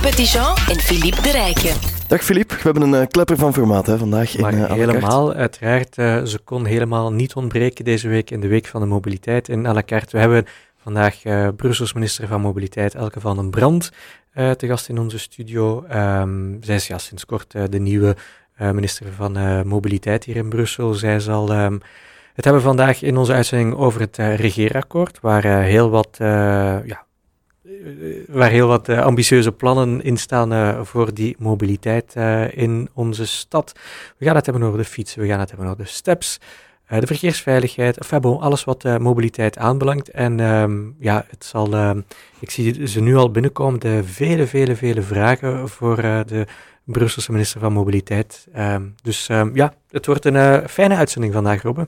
Petitjean en Philippe de Rijken. Dag Philippe, we hebben een uh, klepper van formaat hè, vandaag. Maar in, uh, helemaal, uiteraard. Uh, ze kon helemaal niet ontbreken deze week in de Week van de Mobiliteit in à la carte. We hebben vandaag Brussels minister van Mobiliteit Elke van den Brand te gast in onze studio. Um, zij is ja, sinds kort de nieuwe minister van Mobiliteit hier in Brussel. Zij zal um, het hebben vandaag in onze uitzending over het regeerakkoord, waar heel wat ja, waar heel wat uh, ambitieuze plannen in staan uh, voor die mobiliteit in onze stad. We gaan het hebben over de fietsen, we gaan het hebben over de steps, de verkeersveiligheid, alles wat mobiliteit aanbelangt. En um, ja, het zal, ehm, ik zie ze nu al binnenkomen, de vele, vele, vele vragen voor de Brusselse minister van Mobiliteit. Um, dus ja, het wordt een fijne uitzending vandaag, Robbe.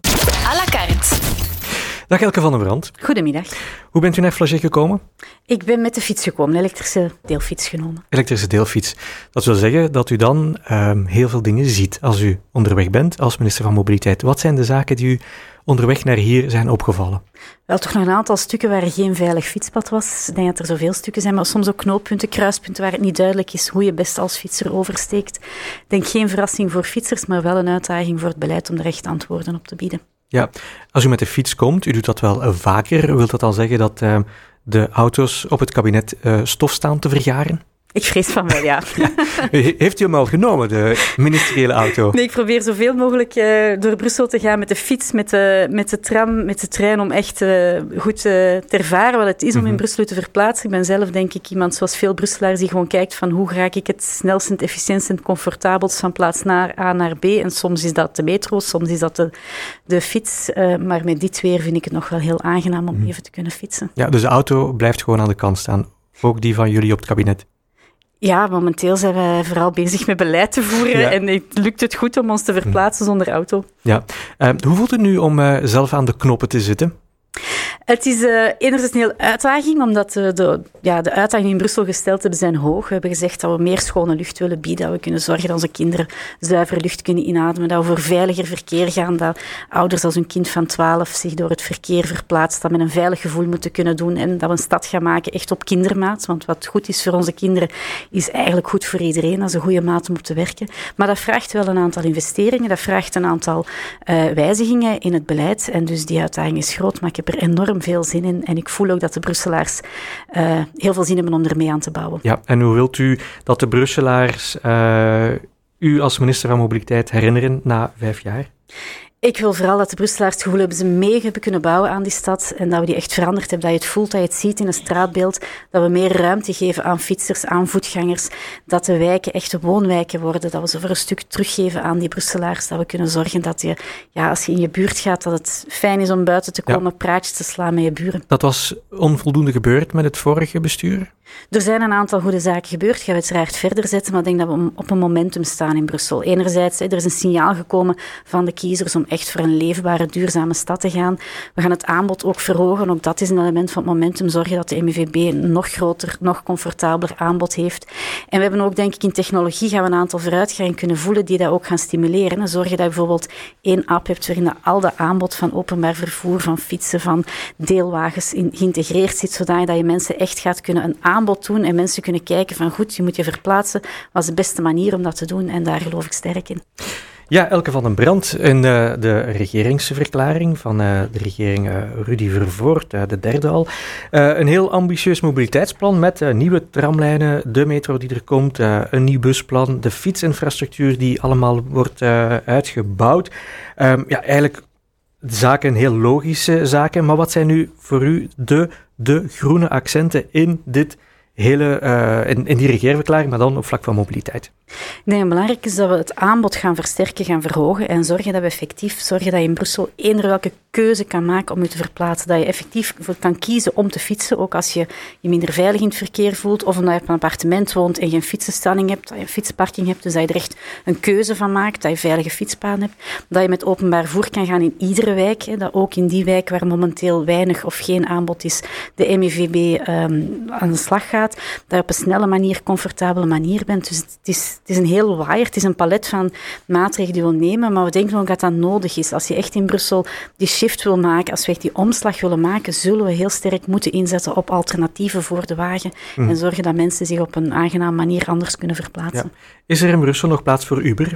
Dag Elke van der Brand. Goedemiddag. Hoe bent u naar Flagey gekomen? Ik ben met de fiets gekomen, elektrische deelfiets genomen. Elektrische deelfiets. Dat wil zeggen dat u dan um, heel veel dingen ziet als u onderweg bent als minister van Mobiliteit. Wat zijn de zaken die u onderweg naar hier zijn opgevallen? Wel, toch nog een aantal stukken waar er geen veilig fietspad was. Ik denk dat er zoveel stukken zijn, maar soms ook knooppunten, kruispunten waar het niet duidelijk is hoe je best als fietser oversteekt. Ik denk geen verrassing voor fietsers, maar wel een uitdaging voor het beleid om er echt antwoorden op te bieden. Ja, als u met de fiets komt, u doet dat wel vaker, wil dat al zeggen dat uh, de auto's op het kabinet uh, stof staan te vergaren? Ik vrees van wel, ja. ja. Heeft u hem al genomen, de ministeriële auto? Nee, ik probeer zoveel mogelijk uh, door Brussel te gaan met de fiets, met de, met de tram, met de trein, om echt uh, goed uh, te ervaren wat het is om mm -hmm. in Brussel te verplaatsen. Ik ben zelf, denk ik, iemand zoals veel Brusselaars die gewoon kijkt van hoe raak ik het snelst, het efficiëntst en comfortabelst van plaats naar A naar B. En soms is dat de metro, soms is dat de, de fiets. maar met dit weer vind ik het nog wel heel aangenaam om mm -hmm. even te kunnen fietsen. Ja, dus de auto blijft gewoon aan de kant staan. Ook die van jullie op het kabinet? Ja, momenteel zijn we vooral bezig met beleid te voeren ja. en het lukt het goed om ons te verplaatsen zonder auto. Ja. Uh, hoe voelt het nu om uh, zelf aan de knoppen te zitten? Het is uh, enerzijds een heel uitdaging, omdat de, de, ja, de uitdagingen in Brussel gesteld hebben zijn hoog. We hebben gezegd dat we meer schone lucht willen bieden, dat we kunnen zorgen dat onze kinderen zuivere lucht kunnen inademen, dat we voor veiliger verkeer gaan, dat ouders als hun kind van 12 zich door het verkeer verplaatst, dat met een veilig gevoel moeten kunnen doen en dat we een stad gaan maken echt op kindermaat. Want wat goed is voor onze kinderen, is eigenlijk goed voor iedereen. Dat een goede maat te werken. Maar dat vraagt wel een aantal investeringen, dat vraagt een aantal uh, wijzigingen in het beleid. En dus die uitdaging is groot, maar ik heb er enorm veel zin in. En ik voel ook dat de Brusselaars uh, heel veel zin hebben om ermee aan te bouwen. Ja, en hoe wilt u dat de Brusselaars uh, u als minister van Mobiliteit herinneren na vijf jaar? Ik wil vooral dat de Brusselaars het gevoel hebben ze mee hebben kunnen bouwen aan die stad en dat we die echt veranderd hebben, dat je het voelt, dat je het ziet in een straatbeeld, dat we meer ruimte geven aan fietsers, aan voetgangers, dat de wijken echte woonwijken worden, dat we ze voor een stuk teruggeven aan die Brusselaars, dat we kunnen zorgen dat je, ja, als je in je buurt gaat, dat het fijn is om buiten te komen, ja. praatjes te slaan met je buren. Dat was onvoldoende gebeurd met het vorige bestuur? Er zijn een aantal goede zaken gebeurd. Ik ga uiteraard verder zetten, maar ik denk dat we op een momentum staan in Brussel. Enerzijds, er is een signaal gekomen van de kiezers om echt voor een leefbare, duurzame stad te gaan. We gaan het aanbod ook verhogen. Ook dat is een element van het momentum. Zorgen dat de MVB een nog groter, nog comfortabeler aanbod heeft. En we hebben ook, denk ik, in technologie gaan we een aantal vooruitgangen kunnen voelen die dat ook gaan stimuleren. En zorgen dat je bijvoorbeeld één app hebt waarin dat al de aanbod van openbaar vervoer, van fietsen, van deelwagens in, geïntegreerd zit, zodat je mensen echt gaat kunnen een aanbod doen en mensen kunnen kijken van goed, je moet je verplaatsen. Wat is de beste manier om dat te doen? En daar geloof ik sterk in. Ja, Elke van den Brand in uh, de regeringsverklaring van uh, de regering uh, Rudy Vervoort, de derde al. een heel ambitieus mobiliteitsplan met nieuwe tramlijnen, de metro die er komt, een nieuw busplan, de fietsinfrastructuur die allemaal wordt uitgebouwd. Um, ja, eigenlijk zaken, heel logische zaken. Maar wat zijn nu voor u de, de groene accenten in dit hele, in, in die regeerverklaring, maar dan op vlak van mobiliteit? Ik denk belangrijk is dat we het aanbod gaan versterken, gaan verhogen en zorgen dat we effectief zorgen dat je in Brussel eender welke keuze kan maken om je te verplaatsen. Dat je effectief kan kiezen om te fietsen, ook als je je minder veilig in het verkeer voelt of omdat je op een appartement woont en geen fietsenstalling hebt, dat je een fietsparking hebt, dus dat je er echt een keuze van maakt, dat je veilige fietspaden hebt, dat je met openbaar voer kan gaan in iedere wijk, dat ook in die wijk waar momenteel weinig of geen aanbod is, de MIVB um, aan de slag gaat, dat je op een snelle manier, comfortabele manier bent. Dus het is het is een heel waaier, het is een palet van maatregelen die we nemen, maar we denken ook dat dat nodig is. Als je echt in Brussel die shift wil maken, als we echt die omslag willen maken, zullen we heel sterk moeten inzetten op alternatieven voor de wagen Mhm. en zorgen dat mensen zich op een aangename manier anders kunnen verplaatsen. Is er in Brussel nog plaats voor Uber?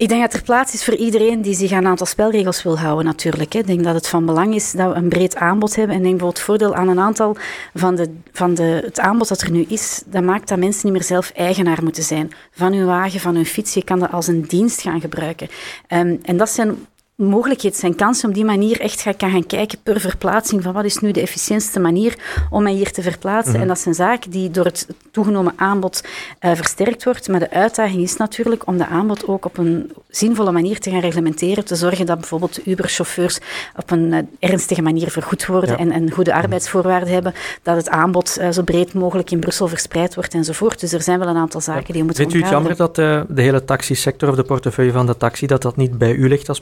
Ik denk dat er plaats is voor iedereen die zich aan een aantal spelregels wil houden, natuurlijk. Ik denk dat het van belang is dat we een breed aanbod hebben. En ik denk bijvoorbeeld voordeel aan een aantal van, de, van de, het aanbod dat er nu is, dat maakt dat mensen niet meer zelf eigenaar moeten zijn van hun wagen, van hun fiets. Je kan dat als een dienst gaan gebruiken. Ehm, en dat zijn mogelijkheden, zijn kansen om die manier echt gaan, kan gaan kijken per verplaatsing van wat is nu de efficiëntste manier om mij hier te verplaatsen. En dat zijn zaken die door het toegenomen aanbod eh, versterkt wordt. Maar de uitdaging is natuurlijk om de aanbod ook op een zinvolle manier te gaan reglementeren, te zorgen dat bijvoorbeeld de Uber-chauffeurs op een eh, ernstige manier vergoed worden Ja. en, en goede arbeidsvoorwaarden hebben, dat het aanbod eh, zo breed mogelijk in Brussel verspreid wordt enzovoort. Dus er zijn wel een aantal zaken die we moeten Vindt u het jammer dat de hele taxisector of de portefeuille van de taxi, dat dat niet bij u ligt als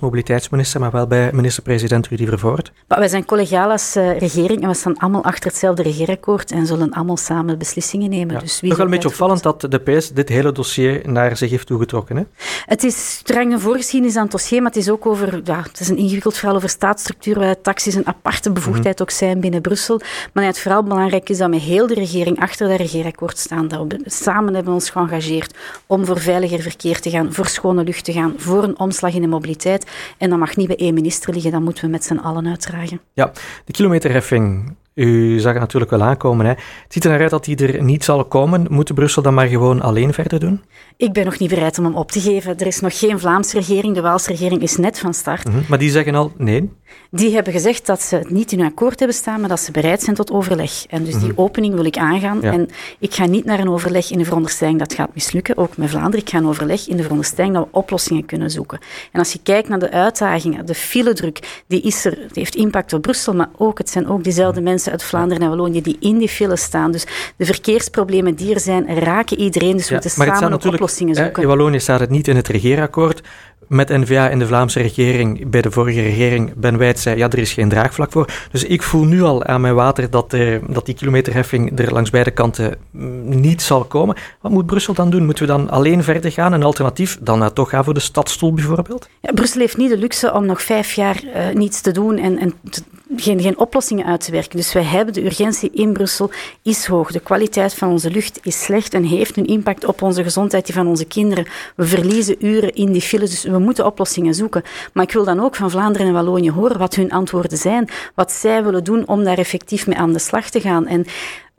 mobiliteitsminister, maar wel bij minister-president Rudy Vervoort? Maar wij zijn collegaal als eh, regering en we staan allemaal achter hetzelfde regeerakkoord en zullen allemaal samen beslissingen nemen. Ja. Dus wie Toch wel een beetje opvallend dat de PS dit hele dossier naar zich heeft toegetrokken. Hè? Het is streng een voorgeschiedenis aan het dossier, maar het is ook over, ja, het is een ingewikkeld verhaal over staatsstructuur, waar taxis een aparte bevoegdheid ook zijn binnen Brussel. Maar het vooral belangrijk is dat we heel de regering achter dat regeerakkoord staan. Dat we samen hebben ons geëngageerd om voor veiliger verkeer te gaan, voor schone lucht te gaan, voor een omslag in de mobiliteit. En mag niet bij één minister liggen, dat moeten we met z'n allen uitdragen. Ja, de kilometerheffing. U zag het natuurlijk wel aankomen. Hè. Het ziet er naar uit dat die er niet zal komen. Moet Brussel dan maar gewoon alleen verder doen? Ik ben nog niet bereid om hem op te geven. Er is nog geen Vlaamse regering. De Waalse regering is net van start. Mhm. Maar die zeggen al nee. Die hebben gezegd dat ze het niet in hun akkoord hebben staan, maar dat ze bereid zijn tot overleg. En dus die opening wil ik aangaan. Mhm. Ja. En ik ga niet naar een overleg in de veronderstelling dat gaat mislukken, ook met Vlaanderen. Ik ga een overleg in de veronderstelling dat we oplossingen kunnen zoeken. En als je kijkt naar de uitdagingen, de filedruk, die is er, die heeft impact op Brussel, maar ook, het zijn ook diezelfde mensen uit Vlaanderen en Wallonië die in die file staan. Dus de verkeersproblemen die er zijn, raken iedereen. Dus we moeten samen ook oplossingen zoeken. in Wallonië staat het niet in het regeerakkoord. Met N-VA en de Vlaamse regering, bij de vorige regering, Ben Wijd zei, ja, er is geen draagvlak voor. Dus ik voel nu al aan mijn water dat, dat die kilometerheffing er langs beide kanten mm, niet zal komen. Wat moet Brussel dan doen? Moeten we dan alleen verder gaan? Een alternatief? Dan nou toch gaan voor de stadstoel bijvoorbeeld? Ja, Brussel heeft niet de luxe om nog vijf jaar eh, niets te doen en, en te- geen, geen oplossingen uit te werken. Dus wij hebben de urgentie in Brussel is hoog. De kwaliteit van onze lucht is slecht en heeft een impact op onze gezondheid, die van onze kinderen. We verliezen uren in die files, dus we moeten oplossingen zoeken. Maar ik wil dan ook van Vlaanderen en Wallonië horen wat hun antwoorden zijn, wat zij willen doen om daar effectief mee aan de slag te gaan. En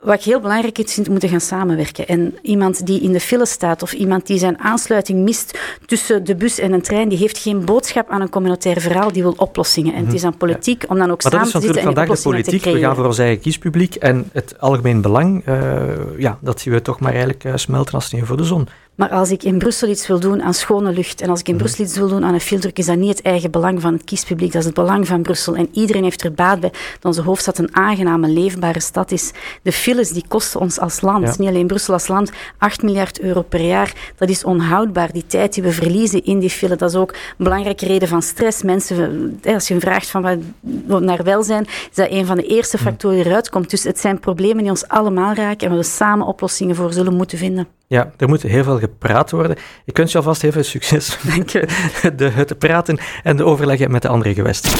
wat ik heel belangrijk is dat we moeten gaan samenwerken. En iemand die in de file staat of iemand die zijn aansluiting mist tussen de bus en een trein, die heeft geen boodschap aan een communautair verhaal, die wil oplossingen. En het is aan politiek om dan ook Maar dat samen is te zitten natuurlijk en die vandaag de oplossingen te politiek. We gaan voor ons eigen kiespubliek en het algemeen belang, eh, ja, dat zien we toch maar eigenlijk eh, smelten als sneeuw voor de zon. Maar als ik in Brussel iets wil doen aan schone lucht en als ik Mhm. in Brussel iets wil doen aan een filterdruk, is dat niet het eigen belang van het kiespubliek, dat is het belang van Brussel. En iedereen heeft er baat bij dat onze hoofdstad een aangename, leefbare stad is. De files die kosten ons als land, Ja. niet alleen Brussel als land, 8 miljard euro per jaar. Dat is onhoudbaar. Die tijd die we verliezen in die file, dat is ook een belangrijke reden van stress. Mensen, als je vraagt van wat naar welzijn, is dat een van de eerste Mhm. factoren die eruit komt. Dus het zijn problemen die ons allemaal raken en waar we samen oplossingen voor zullen moeten vinden. Ja, er moet heel veel gepraat worden. Ik wens je alvast heel veel succes je. de, het praten en de overleggen met de andere gewesten.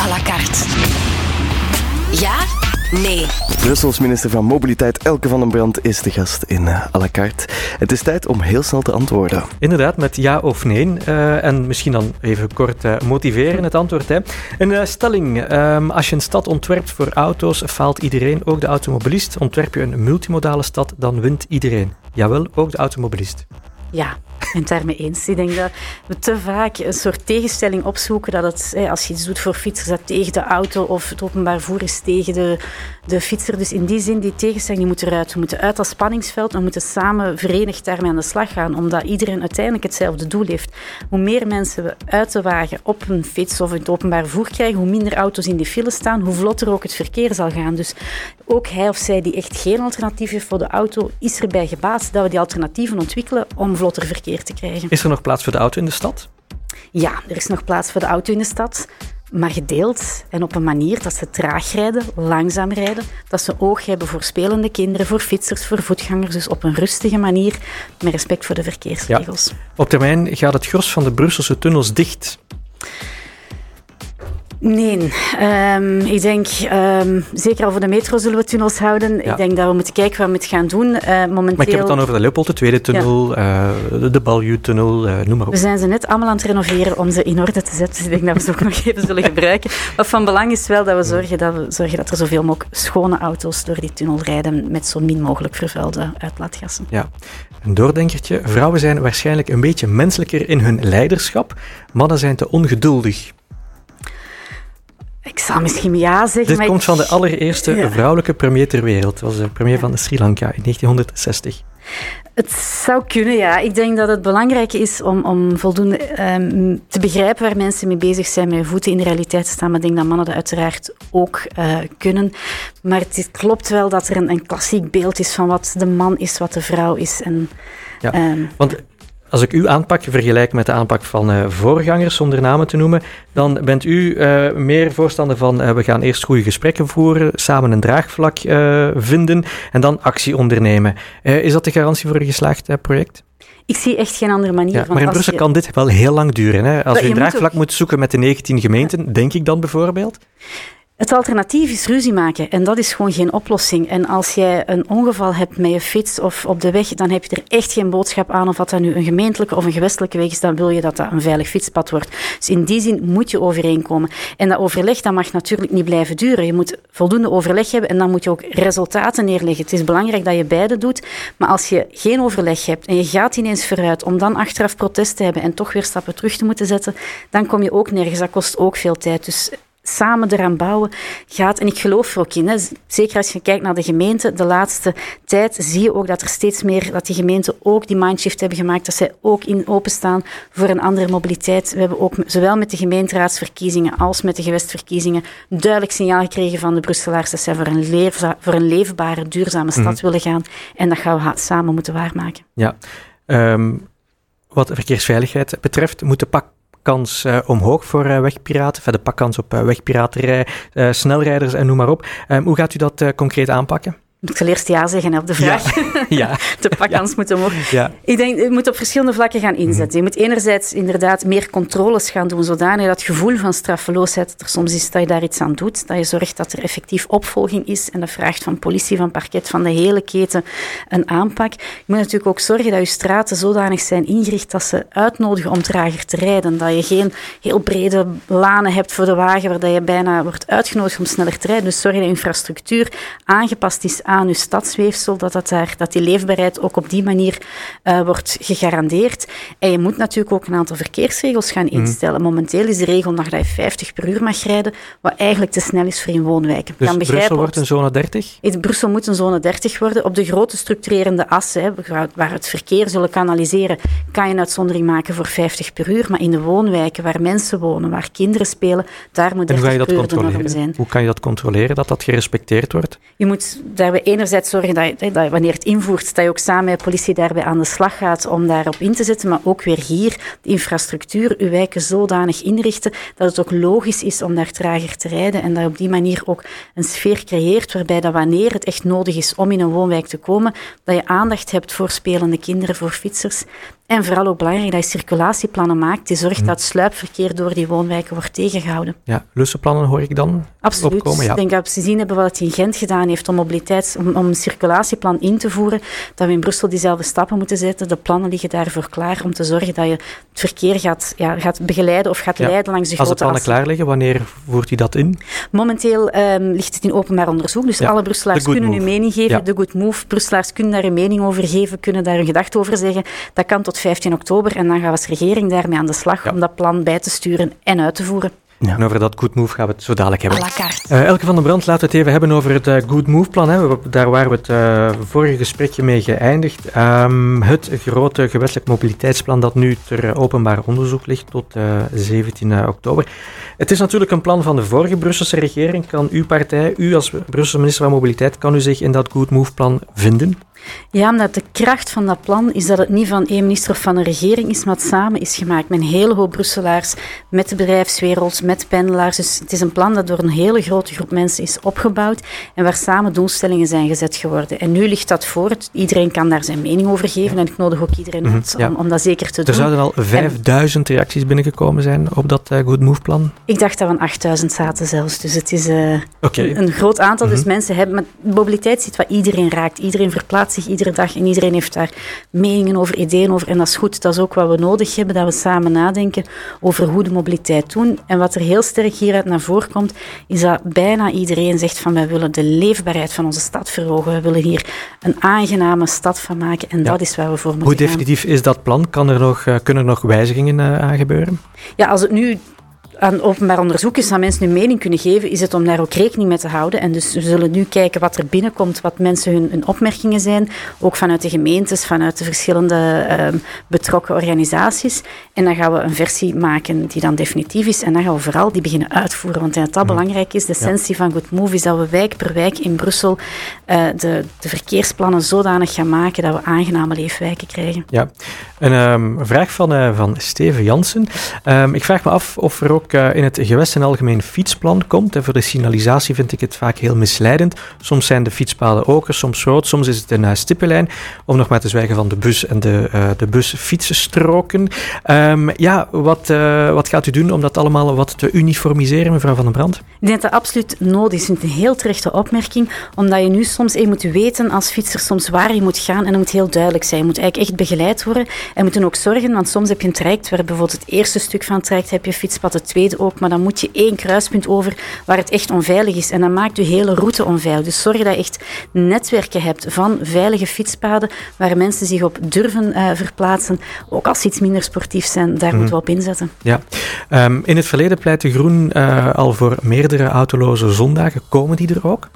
à la carte. Ja? Nee. Brussels minister van Mobiliteit Elke van den Brand is de gast in eh, à la carte. Het is tijd om heel snel te antwoorden. Inderdaad, met ja of nee. Eh, en misschien dan even kort eh, motiveren het antwoord. Hè. Een eh, stelling. Ehm, als je een stad ontwerpt voor auto's, faalt iedereen, ook de automobilist. Ontwerp je een multimodale stad, dan wint iedereen. Jawel, ook de automobilist. Ja, ben het daarmee eens. Ik denk dat we te vaak een soort tegenstelling opzoeken dat het, als je iets doet voor fietsers, dat tegen de auto of het openbaar vervoer is tegen de, de fietser. Dus in die zin, die tegenstelling die moet eruit. We moeten uit dat spanningsveld, we moeten samen verenigd daarmee aan de slag gaan, omdat iedereen uiteindelijk hetzelfde doel heeft. Hoe meer mensen we uit de wagen op een fiets of het openbaar vervoer krijgen, hoe minder auto's in die file staan, hoe vlotter ook het verkeer zal gaan. Dus ook hij of zij die echt geen alternatief heeft voor de auto, is erbij gebaat dat we die alternatieven ontwikkelen om vlotter verkeer te krijgen. Is er nog plaats voor de auto in de stad? Ja, er is nog plaats voor de auto in de stad. maar gedeeld en op een manier dat ze traag rijden, langzaam rijden, dat ze oog hebben voor spelende kinderen, voor fietsers, voor voetgangers, dus op een rustige manier, met respect voor de verkeersregels. Op termijn gaat het gros van de Brusselse tunnels dicht. Nee, um, ik denk um, zeker al voor de metro zullen we tunnels houden. Ja. Ik denk dat we moeten kijken wat we moeten gaan doen. Uh, momenteel... Maar ik heb het dan over de Leopold, de tweede tunnel, ja. uh, de Balju-tunnel, uh, noem maar op. We zijn ze net allemaal aan het renoveren om ze in orde te zetten. Dus ik denk dat we ze ook nog even zullen gebruiken. Wat van belang is wel dat we zorgen dat, we zorgen dat er zoveel mogelijk schone auto's door die tunnel rijden met zo min mogelijk vervuilde uitlaatgassen. Ja, een doordenkertje. Vrouwen zijn waarschijnlijk een beetje menselijker in hun leiderschap. Mannen zijn te ongeduldig. Ik zou misschien ja zeggen. Dit komt van de allereerste vrouwelijke premier ter wereld. Dat was de premier van Sri Lanka in 1960. Het zou kunnen, ja. Ik denk dat het belangrijk is om, om voldoende um, te begrijpen waar mensen mee bezig zijn, met voeten in de realiteit te staan. Maar ik denk dat mannen dat uiteraard ook uh, kunnen. Maar het klopt wel dat er een, een, klassiek beeld is van wat de man is, wat de vrouw is. En, ja, um, want als ik uw aanpak vergelijk met de aanpak van uh, voorgangers, zonder namen te noemen, dan bent u uh, meer voorstander van uh, we gaan eerst goede gesprekken voeren, samen een draagvlak vinden en dan actie ondernemen. is dat de garantie voor een geslaagd project? Ik zie echt geen andere manier. Ja, maar in Brussel kan dit wel heel lang duren. Hè? Als je een draagvlak moet, moet zoeken met de 19 gemeenten, denk ik dan bijvoorbeeld? Het alternatief is ruzie maken en dat is gewoon geen oplossing. En als jij een ongeval hebt met je fiets of op de weg, dan heb je er echt geen boodschap aan of dat dat nu een gemeentelijke of een gewestelijke weg is, dan wil je dat dat een veilig fietspad wordt. Dus in die zin moet je overeenkomen. En dat overleg dat mag natuurlijk niet blijven duren. Je moet voldoende overleg hebben en dan moet je ook resultaten neerleggen. Het is belangrijk dat je beide doet, maar als je geen overleg hebt en je gaat ineens vooruit om dan achteraf protest te hebben en toch weer stappen terug te moeten zetten, dan kom je ook nergens. Dat kost ook veel tijd. Dus samen eraan bouwen gaat. En ik geloof er ook in. Hè. Zeker als je kijkt naar de gemeente, de laatste tijd zie je ook dat er steeds meer, dat die gemeenten ook die mindshift hebben gemaakt, dat zij ook in openstaan voor een andere mobiliteit. We hebben ook zowel met de gemeenteraadsverkiezingen als met de gewestverkiezingen duidelijk signaal gekregen van de Brusselaars dat zij voor een, voor een leefbare, duurzame stad mm willen gaan. En dat gaan we samen moeten waarmaken. Ja. Um, wat verkeersveiligheid betreft, moeten pak kans uh, omhoog voor uh, wegpiraten, de pakkans op uh, wegpiraterij, snelrijders en noem maar op. Um, hoe gaat u dat concreet aanpakken? Ik zal eerst ja zeggen op de vraag. Ja. ja. de pakkans ja. moeten omhoog. Ja. Ik denk, je moet op verschillende vlakken gaan inzetten. Mhm. Je moet enerzijds inderdaad meer controles gaan doen, zodanig dat gevoel van straffeloosheid er soms is dat je daar iets aan doet. Dat je zorgt dat er effectief opvolging is en dat vraagt van politie, van parket, van de hele keten een aanpak. Je moet natuurlijk ook zorgen dat je straten zodanig zijn ingericht dat ze uitnodigen om trager te rijden. Dat je geen heel brede lanen hebt voor de wagen waar je bijna wordt uitgenodigd om sneller te rijden. Dus zorg dat je infrastructuur aangepast is aan je stadsweefsel, dat, dat, daar, dat die leefbaarheid ook op die manier uh, wordt gegarandeerd. En je moet natuurlijk ook een aantal verkeersregels gaan mhm. instellen. Momenteel is de regel nog dat je 50 per uur mag rijden, wat eigenlijk te snel is voor in woonwijken. Dus Brussel wordt een zone 30? Brussel moet een zone 30 worden. Op de grote structurerende assen, hè, waar het verkeer zullen kanaliseren, kan je een uitzondering maken voor 50 per uur. Maar in de woonwijken, waar mensen wonen, waar kinderen spelen, daar moet 30 per uur de norm zijn. Hoe kan je dat controleren, dat dat gerespecteerd wordt? Je moet daarbij enerzijds zorgen dat, je, dat wanneer het invoert, dat je ook samen met de politie daarbij aan de slag gaat om daarop in te zetten, maar ook weer hier de infrastructuur, uw wijken zodanig inrichten dat het ook logisch is om daar trager te rijden en dat je op die manier ook een sfeer creëert waarbij dat wanneer het echt nodig is om in een woonwijk te komen, dat je aandacht hebt voor spelende kinderen, voor fietsers en vooral ook belangrijk dat je circulatieplannen maakt die zorgt mm. dat sluipverkeer door die woonwijken wordt tegengehouden. Ja, lussenplannen hoor ik dan Absoluut. opkomen. Ja. Ik denk dat we gezien hebben wat het in Gent gedaan heeft om, mobiliteits, om, om, een circulatieplan in te voeren, dat we in Brussel diezelfde stappen moeten zetten. De plannen liggen daarvoor klaar om te zorgen dat je het verkeer gaat, ja, gaat begeleiden of gaat leiden langs de Als grote de plannen klaar liggen, wanneer voert u dat in? Momenteel um, ligt het in openbaar onderzoek, dus alle Brusselaars kunnen hun mening geven. De Good Move, Brusselaars kunnen daar hun mening over geven, kunnen daar hun gedachte over zeggen. Dat kan tot 15 oktober. En dan gaan we als regering daarmee aan de slag om dat plan bij te sturen en uit te voeren. Ja. En over dat Good Move gaan we het zo dadelijk hebben. Uh, Elke van der Brand, laten we het even hebben over het uh, Good Move-plan. Hè. Daar waren we het uh, vorige gesprekje mee geëindigd. Um, het grote gewestelijk mobiliteitsplan dat nu ter openbaar onderzoek ligt tot 17 oktober. Het is natuurlijk een plan van de vorige Brusselse regering. Kan uw partij, u als Brusselse minister van Mobiliteit, kan u zich in dat Good Move-plan vinden? Ja, omdat de kracht van dat plan is dat het niet van één minister of van een regering is, maar het samen is gemaakt met een hele hoop Brusselaars, met de bedrijfswereld, met pendelaars. Dus het is een plan dat door een hele grote groep mensen is opgebouwd en waar samen doelstellingen zijn gezet geworden. En nu ligt dat voor. Iedereen kan daar zijn mening over geven en ik nodig ook iedereen uit om, om, dat zeker te doen. Er zouden al 5000 reacties binnengekomen zijn op dat uh, Good Move plan? Ik dacht dat we 8000 zaten zelfs, dus het is uh, een, groot aantal. Dus mhm. mensen hebben, maar mobiliteit ziet wat iedereen raakt. Iedereen verplaatst zich iedere dag en iedereen heeft daar meningen over, ideeën over. En dat is goed, dat is ook wat we nodig hebben, dat we samen nadenken over hoe de mobiliteit doen. En wat er heel sterk hieruit naar voren komt, is dat bijna iedereen zegt van wij willen de leefbaarheid van onze stad verhogen. We willen hier een aangename stad van maken en dat is waar we voor moeten Hoe definitief is dat plan? Kan er nog, eh, kunnen er nog wijzigingen uh, aan gebeuren? Ja, als het nu aan openbaar onderzoek is, dat mensen hun mening kunnen geven, is het om daar ook rekening mee te houden. En dus we zullen nu kijken wat er binnenkomt, wat mensen hun, hun opmerkingen zijn, ook vanuit de gemeentes, vanuit de verschillende uh, betrokken organisaties. En dan gaan we een versie maken die dan definitief is en dan gaan we vooral die beginnen uitvoeren. Want dat mhm. belangrijk is, de essentie van Good Move is dat we wijk per wijk in Brussel uh, de, de verkeersplannen zodanig gaan maken dat we aangename leefwijken krijgen. Ja, een um, vraag van, uh, van Steven Jansen. Um, ik vraag me af of er ook in het gewest een algemeen fietsplan komt. En voor de signalisatie vind ik het vaak heel misleidend. Soms zijn de fietspaden oker, soms rood, soms is het een uh, stippenlijn. Om nog maar te zwijgen van de bus en de, uh, de busfietsenstroken. Um, ja, wat, wat gaat u doen om dat allemaal wat te uniformiseren, mevrouw Van den Brand? Ik denk dat dat absoluut nodig is. Het een heel terechte opmerking, omdat je nu soms je moet weten als fietser soms waar je moet gaan en dat moet heel duidelijk zijn. Je moet eigenlijk echt begeleid worden en moeten ook zorgen, want soms heb je een traject waar bijvoorbeeld het eerste stuk van het traject heb je fietspad, het ook, maar dan moet je één kruispunt over waar het echt onveilig is. En dan maakt je hele route onveilig. Dus zorg dat je echt netwerken hebt van veilige fietspaden waar mensen zich op durven uh, verplaatsen. Ook als ze iets minder sportief zijn, daar mm. moeten we op inzetten. Ja. Um, in het verleden pleit de Groen uh, al voor meerdere autoloze zondagen. Komen die er ook?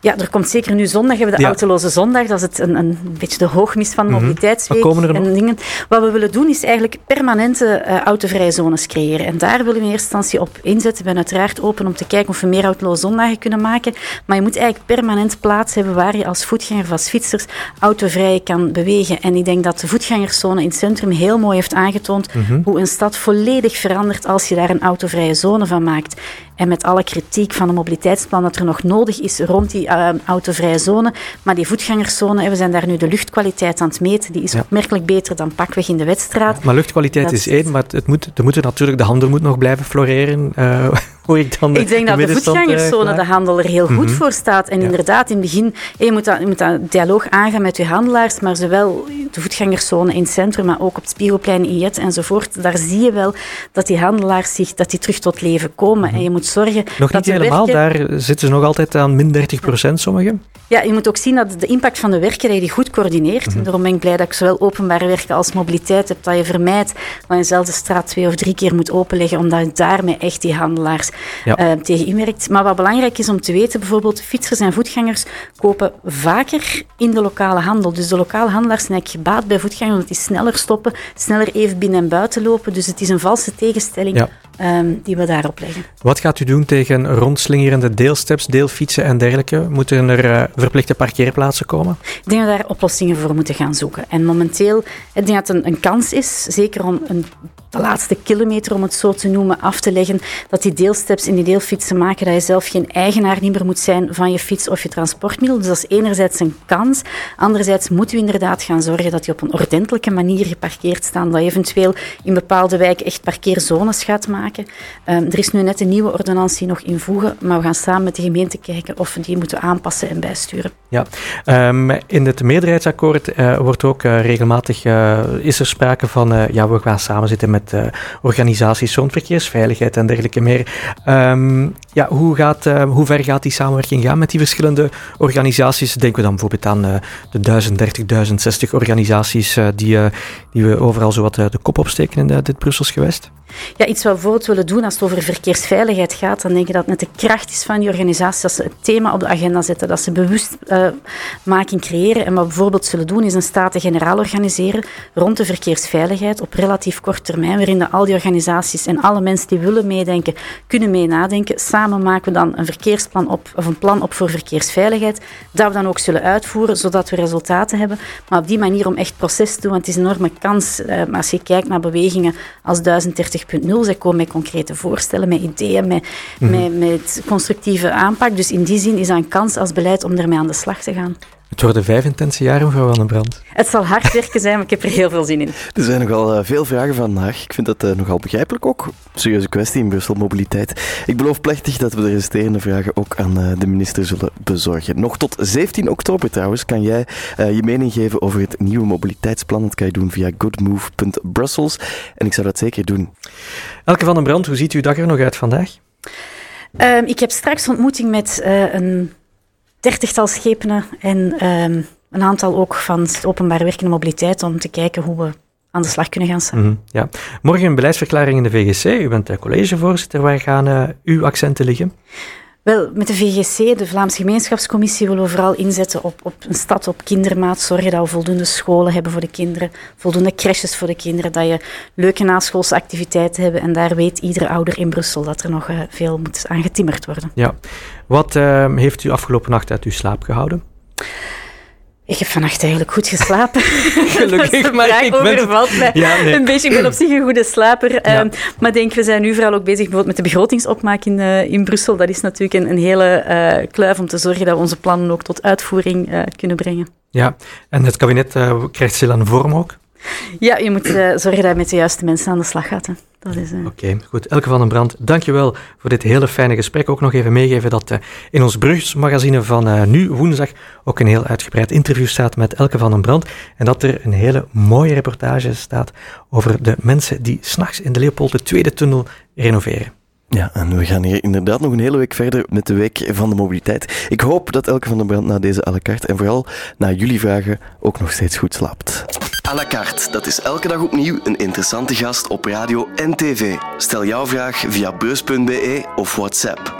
Ja, er komt zeker nu zondag, hebben we de autoloze zondag. Dat is het, een, een beetje de hoogmis van de mhm. mobiliteitsweek. En dingen. Wat we willen doen is eigenlijk permanente uh, autovrije zones creëren. En daar willen we instantie op inzetten. We zijn uiteraard open om te kijken of we meer autoloze zondagen kunnen maken. Maar je moet eigenlijk permanent plaats hebben waar je als voetganger of als fietsers autovrij kan bewegen. En ik denk dat de voetgangerszone in het centrum heel mooi heeft aangetoond mhm. hoe een stad volledig verandert als je daar een autovrije zone van maakt. En met alle kritiek van de mobiliteitsplan dat er nog nodig is rond die uh, autovrije zone. Maar die voetgangerszone, we zijn daar nu de luchtkwaliteit aan het meten. Die is ja. opmerkelijk beter dan pakweg in de wedstraat. maar luchtkwaliteit is één, maar het moet, er moet natuurlijk, de handel moet nog blijven floreren. Uh, ik dan Ik denk dat de voetgangerszone, de handel, er heel goed mm -hmm. voor staat. En ja. inderdaad, in het begin, je moet, dat, je moet dat dialoog aangaan met je handelaars, maar zowel de voetgangerszone in het centrum, maar ook op het Spiegelplein in Jet enzovoort, daar zie je wel dat die handelaars zich, dat die terug tot leven komen. Mm -hmm. En je moet zorgen nog dat niet helemaal, daar zitten ze nog altijd aan min 30 procent, sommigen. Ja, je moet ook zien dat de impact van de werken dat je die goed coördineert. Mm -hmm. Daarom ben ik blij dat ik zowel openbare werken als mobiliteit heb, dat je vermijdt dat je dezelfde straat twee of drie keer moet openleggen, omdat daarmee echt die handelaars ja. uh, tegen inwerkt. Maar wat belangrijk is om te weten, bijvoorbeeld fietsers en voetgangers kopen vaker in de lokale handel. Dus de lokale handelaars zijn eigenlijk gebaat bij voetgangers, omdat die sneller stoppen, sneller even binnen en buiten lopen. Dus het is een valse tegenstelling ja. um, die we daarop leggen. Wat gaat u doen tegen rondslingerende deelsteps, deelfietsen en dergelijke? Moeten er uh, verplichte parkeerplaatsen komen? Ik denk dat we daar oplossingen voor moeten gaan zoeken. En momenteel, ik denk dat het een, een kans is, zeker om een de laatste kilometer, om het zo te noemen, af te leggen. Dat die deelsteps in die deelfietsen maken dat je zelf geen eigenaar niet meer moet zijn van je fiets of je transportmiddel. Dus dat is enerzijds een kans. Anderzijds moeten we inderdaad gaan zorgen dat die op een ordentelijke manier geparkeerd staan. Dat je eventueel in bepaalde wijken echt parkeerzones gaat maken. Um, er is nu net een nieuwe ordonnantie nog invoegen, maar we gaan samen met de gemeente kijken of we die moeten aanpassen en bijsturen. Ja, um, in het meerderheidsakkoord uh, wordt ook uh, regelmatig uh, is er sprake van ja, we gaan samen zitten met met uh, organisaties rond verkeersveiligheid en dergelijke meer. Um, ja, hoe, gaat, uh, hoe ver gaat die samenwerking gaan met die verschillende organisaties? Denken we dan bijvoorbeeld aan uh, de 1030, 1060 organisaties die, die we overal zo wat de kop opsteken in dit Brussels gewest? Ja, iets wat we bijvoorbeeld willen doen als het over verkeersveiligheid gaat, dan denk ik dat het net de kracht is van die organisatie dat ze het thema op de agenda zetten, dat ze bewustmaking uh, creëren. En wat we bijvoorbeeld zullen doen, is een staten-generaal organiseren rond de verkeersveiligheid op relatief kort termijn, waarin al die organisaties en alle mensen die willen meedenken, kunnen mee nadenken. Samen maken we dan een verkeersplan op, of een plan op voor verkeersveiligheid, dat we dan ook zullen uitvoeren, zodat we resultaten hebben. Maar op die manier om echt proces te doen, want het is een enorme kans, uh, als je kijkt naar bewegingen als 1030.0, zij komen met concrete voorstellen, met ideeën, met, mm -hmm. met, met constructieve aanpak. Dus in die zin is dat een kans als beleid om ermee aan de slag te gaan. Het worden vijf intense jaren, mevrouw Van den Brand. Het zal hard werken zijn, maar ik heb er heel veel zin in. Er zijn nogal uh, veel vragen vandaag. Ik vind dat uh, nogal begrijpelijk ook. Serieuze kwestie in Brussel, mobiliteit. Ik beloof plechtig dat we de resterende vragen ook aan uh, de minister zullen bezorgen. Nog tot 17 oktober trouwens kan jij je mening geven over het nieuwe mobiliteitsplan. Dat kan je doen via goodmove.brussels. En ik zou dat zeker doen. Elke Van den Brand, hoe ziet uw dag er nog uit vandaag? Um, ik heb straks ontmoeting met een dertigtal schepenen en um, een aantal ook van het openbaar werk en mobiliteit om te kijken hoe we aan de slag kunnen gaan -hmm, ja. Morgen een beleidsverklaring in de VGC. U bent collegevoorzitter. Waar gaan uh, uw accenten liggen? Wel, met de VGC, de Vlaamse Gemeenschapscommissie, willen we vooral inzetten op, op een stad op kindermaat. Zorgen dat we voldoende scholen hebben voor de kinderen, voldoende crèches voor de kinderen, dat je leuke naschoolse activiteiten hebt. En daar weet iedere ouder in Brussel dat er nog uh, veel moet aan getimmerd worden. Ja. Wat uh, heeft u afgelopen nacht uit uw slaap gehouden? Ik heb vannacht eigenlijk goed geslapen. Gelukkig, maar ik ben... mij ja, nee. een beetje. Ik ben op zich een goede slaper. Ja. Um, maar denk, we zijn nu vooral ook bezig bijvoorbeeld met de begrotingsopmaak in, uh, in Brussel. Dat is natuurlijk een, een hele uh, kluif om te zorgen dat we onze plannen ook tot uitvoering uh, kunnen brengen. Ja, en het kabinet krijgt stilaan vorm ook? Ja, je moet zorgen dat je met de juiste mensen aan de slag gaat. Hè. Uh... Oké, okay, goed. Elke van den Brand, dankjewel voor dit hele fijne gesprek. Ook nog even meegeven dat uh, in ons Brugsmagazine van uh, nu woensdag ook een heel uitgebreid interview staat met Elke van den Brand. En dat er een hele mooie reportage staat over de mensen die s'nachts in de Leopold tweede tunnel renoveren. Ja, en we gaan hier inderdaad nog een hele week verder met de Week van de Mobiliteit. Ik hoop dat Elke van den Brand na deze à la carte en vooral na jullie vragen ook nog steeds goed slaapt. À la carte, dat is elke dag opnieuw een interessante gast op radio en tv. Stel jouw vraag via beurs.be of WhatsApp.